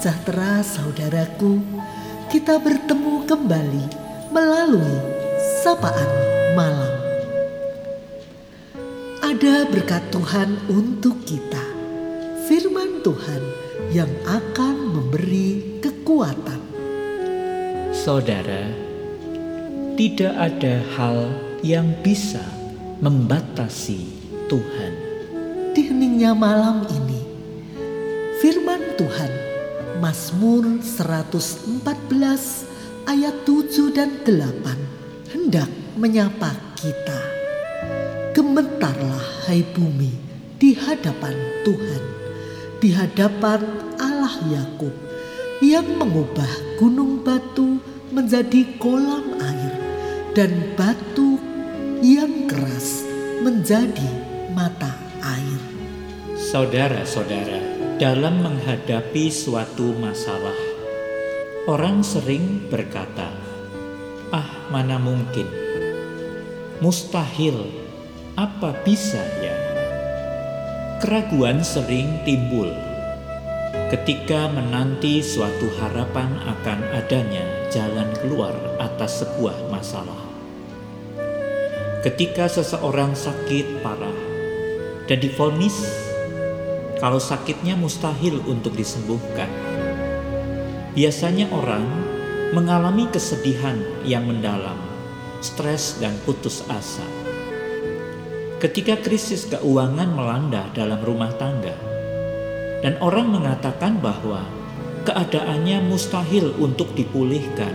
sejahtera saudaraku, kita bertemu kembali melalui sapaan malam. Ada berkat Tuhan untuk kita, firman Tuhan yang akan memberi kekuatan. Saudara, tidak ada hal yang bisa membatasi Tuhan. Di heningnya malam ini, firman Tuhan Mazmur 114 ayat 7 dan 8 hendak menyapa kita. Gemetarlah hai bumi di hadapan Tuhan, di hadapan Allah Yakub yang mengubah gunung batu menjadi kolam air dan batu yang keras menjadi mata air. Saudara-saudara, dalam menghadapi suatu masalah, orang sering berkata, "Ah, mana mungkin? Mustahil. Apa bisa ya?" Keraguan sering timbul ketika menanti suatu harapan akan adanya jalan keluar atas sebuah masalah. Ketika seseorang sakit parah dan difonis kalau sakitnya mustahil untuk disembuhkan, biasanya orang mengalami kesedihan yang mendalam, stres dan putus asa. Ketika krisis keuangan melanda dalam rumah tangga, dan orang mengatakan bahwa keadaannya mustahil untuk dipulihkan,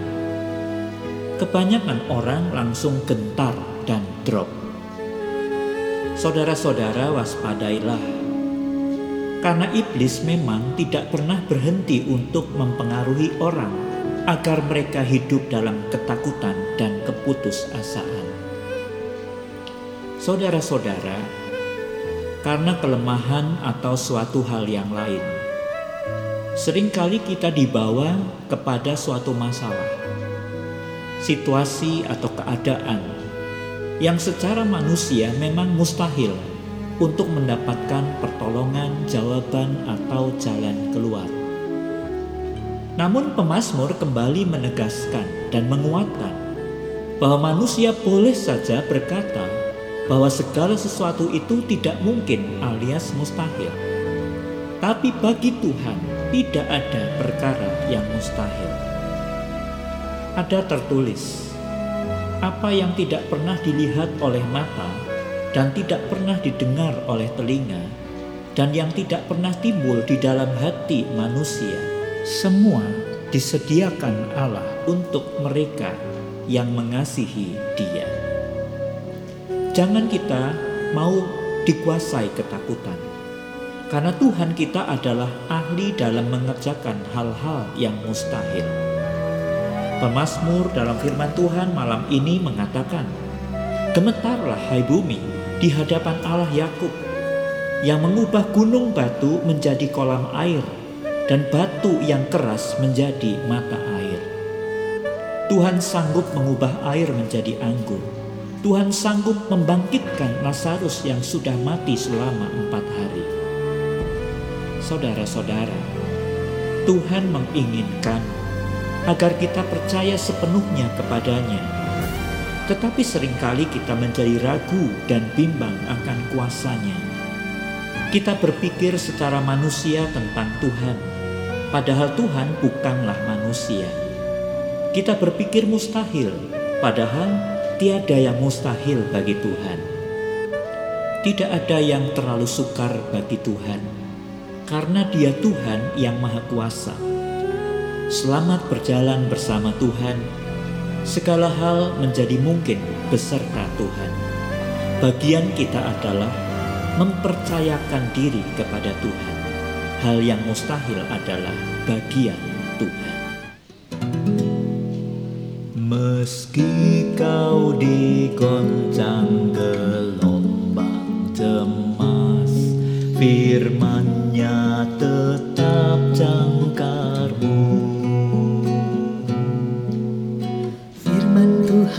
kebanyakan orang langsung gentar dan drop. Saudara-saudara, waspadailah, karena iblis memang tidak pernah berhenti untuk mempengaruhi orang agar mereka hidup dalam ketakutan dan keputusasaan. Saudara-saudara, karena kelemahan atau suatu hal yang lain, sering kali kita dibawa kepada suatu masalah, situasi, atau keadaan yang secara manusia memang mustahil untuk mendapatkan pertolongan, jawaban, atau jalan keluar. Namun, pemazmur kembali menegaskan dan menguatkan bahwa manusia boleh saja berkata bahwa segala sesuatu itu tidak mungkin alias mustahil. Tapi bagi Tuhan tidak ada perkara yang mustahil. Ada tertulis, apa yang tidak pernah dilihat oleh mata dan tidak pernah didengar oleh telinga dan yang tidak pernah timbul di dalam hati manusia, semua disediakan Allah untuk mereka yang mengasihi Dia. Jangan kita mau dikuasai ketakutan, karena Tuhan kita adalah ahli dalam mengerjakan hal-hal yang mustahil. Pemazmur dalam firman Tuhan malam ini mengatakan, Gemetarlah hai bumi di hadapan Allah Yakub yang mengubah gunung batu menjadi kolam air dan batu yang keras menjadi mata air. Tuhan sanggup mengubah air menjadi anggur. Tuhan sanggup membangkitkan Lazarus yang sudah mati selama empat hari. Saudara-saudara, Tuhan menginginkan agar kita percaya sepenuhnya kepadanya. Tetapi sering kali kita menjadi ragu dan bimbang akan kuasanya. Kita berpikir secara manusia tentang Tuhan, padahal Tuhan bukanlah manusia. Kita berpikir mustahil, padahal tiada yang mustahil bagi Tuhan. Tidak ada yang terlalu sukar bagi Tuhan, karena Dia Tuhan yang Maha Kuasa Selamat berjalan bersama Tuhan. Segala hal menjadi mungkin beserta Tuhan. Bagian kita adalah mempercayakan diri kepada Tuhan. Hal yang mustahil adalah bagian Tuhan. Meski kau digoncang gelombang cemas, firmannya tetap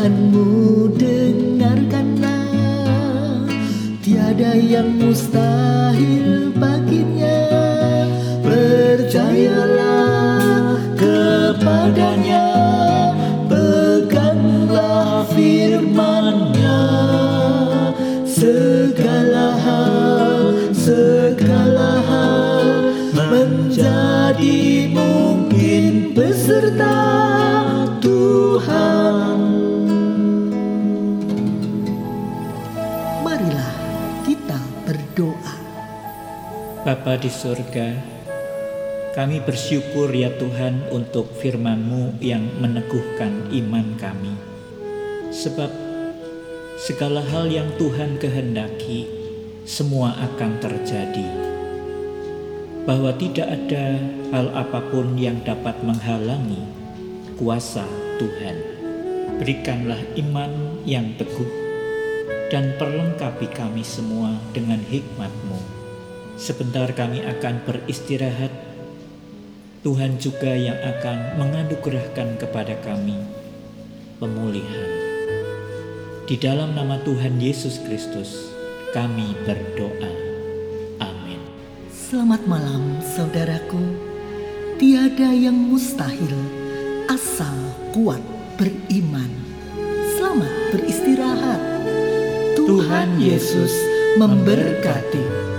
Tuhanmu dengarkanlah. Tiada yang mustahil baginya. Percayalah kepadanya. Peganglah firmannya. Segala hal, segala hal Menjadi mungkin beserta Tuhan. Bapa di surga, kami bersyukur ya Tuhan untuk firman-Mu yang meneguhkan iman kami. Sebab segala hal yang Tuhan kehendaki, semua akan terjadi. Bahwa tidak ada hal apa pun yang dapat menghalangi kuasa Tuhan. Berikanlah iman yang teguh dan perlengkapi kami semua dengan hikmat-Mu Sebentar kami akan beristirahat. Tuhan juga yang akan menganugerahkan kepada kami pemulihan. Di dalam nama Tuhan Yesus Kristus, kami berdoa. Amin. Selamat malam, saudaraku. Tiada yang mustahil asal kuat beriman. Selamat beristirahat. Tuhan Yesus memberkati.